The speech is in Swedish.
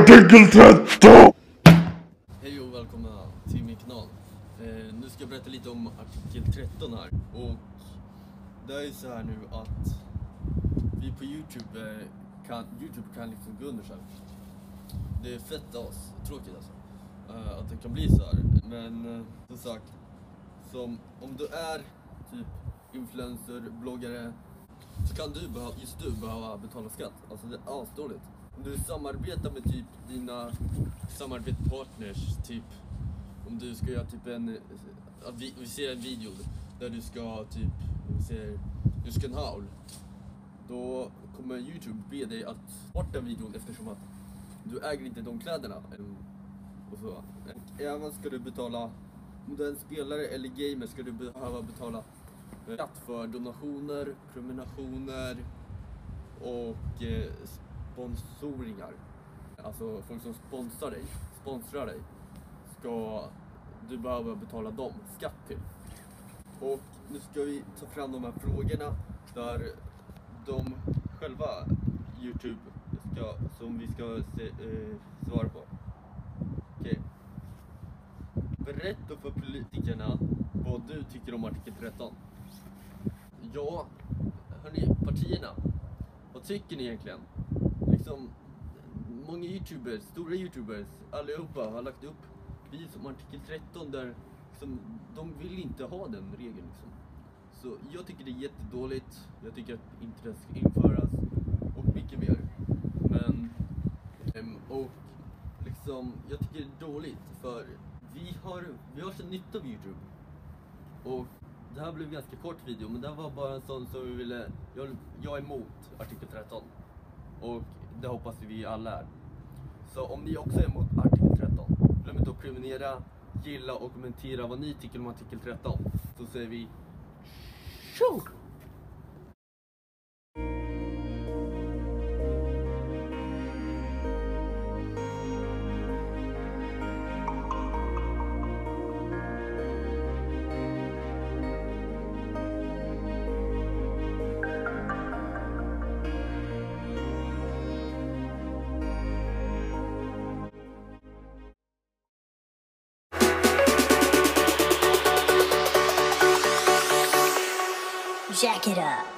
artikel 13! Hej och välkomna till min kanal. Eh, nu ska jag berätta lite om artikel 13 här. Och det är ju så här nu att vi på Youtube eh, kan, Youtube kan liksom gå under så här. Det är fett as, tråkigt alltså. Eh, att det kan bli så här. Men eh, som sagt, som, om du är typ influencer, bloggare så kan du behöva, just du behöva betala skatt. Alltså det är asdåligt. Om du samarbetar med typ dina samarbetspartners, typ om du ska göra typ en, att vi, vi ser en video där du ska typ, vi ser, du ska en haul. Då kommer Youtube be dig att bort den videon eftersom att du äger inte de kläderna. Och så. Även ska du betala, om du är en spelare eller gamer ska du behöva betala skatt för donationer, prenumerationer och eh, sponsoringar. Alltså folk som sponsrar dig, sponsrar dig, ska du behöva betala dem skatt till. Och nu ska vi ta fram de här frågorna där de själva, Youtube, ska, som vi ska se, eh, svara på. Okej. Berätta för politikerna vad du tycker om artikel 13. Ja, hörni, partierna. Vad tycker ni egentligen? Liksom, många youtubers, stora youtubers, allihopa har lagt upp videos om artikel 13 där liksom, de vill inte ha den regeln liksom. Så jag tycker det är jättedåligt. Jag tycker att den ska införas och mycket mer. Men, ehm, och liksom, jag tycker det är dåligt för vi har, vi har så nytta av Youtube. Och det här blev en ganska kort video men det här var bara en sån som vi ville, jag, jag är emot artikel 13. Och det hoppas vi alla är. Så om ni också är emot artikel 13, glöm inte att prenumerera, gilla och kommentera vad ni tycker om artikel 13. Så säger vi tjo! Jack it up.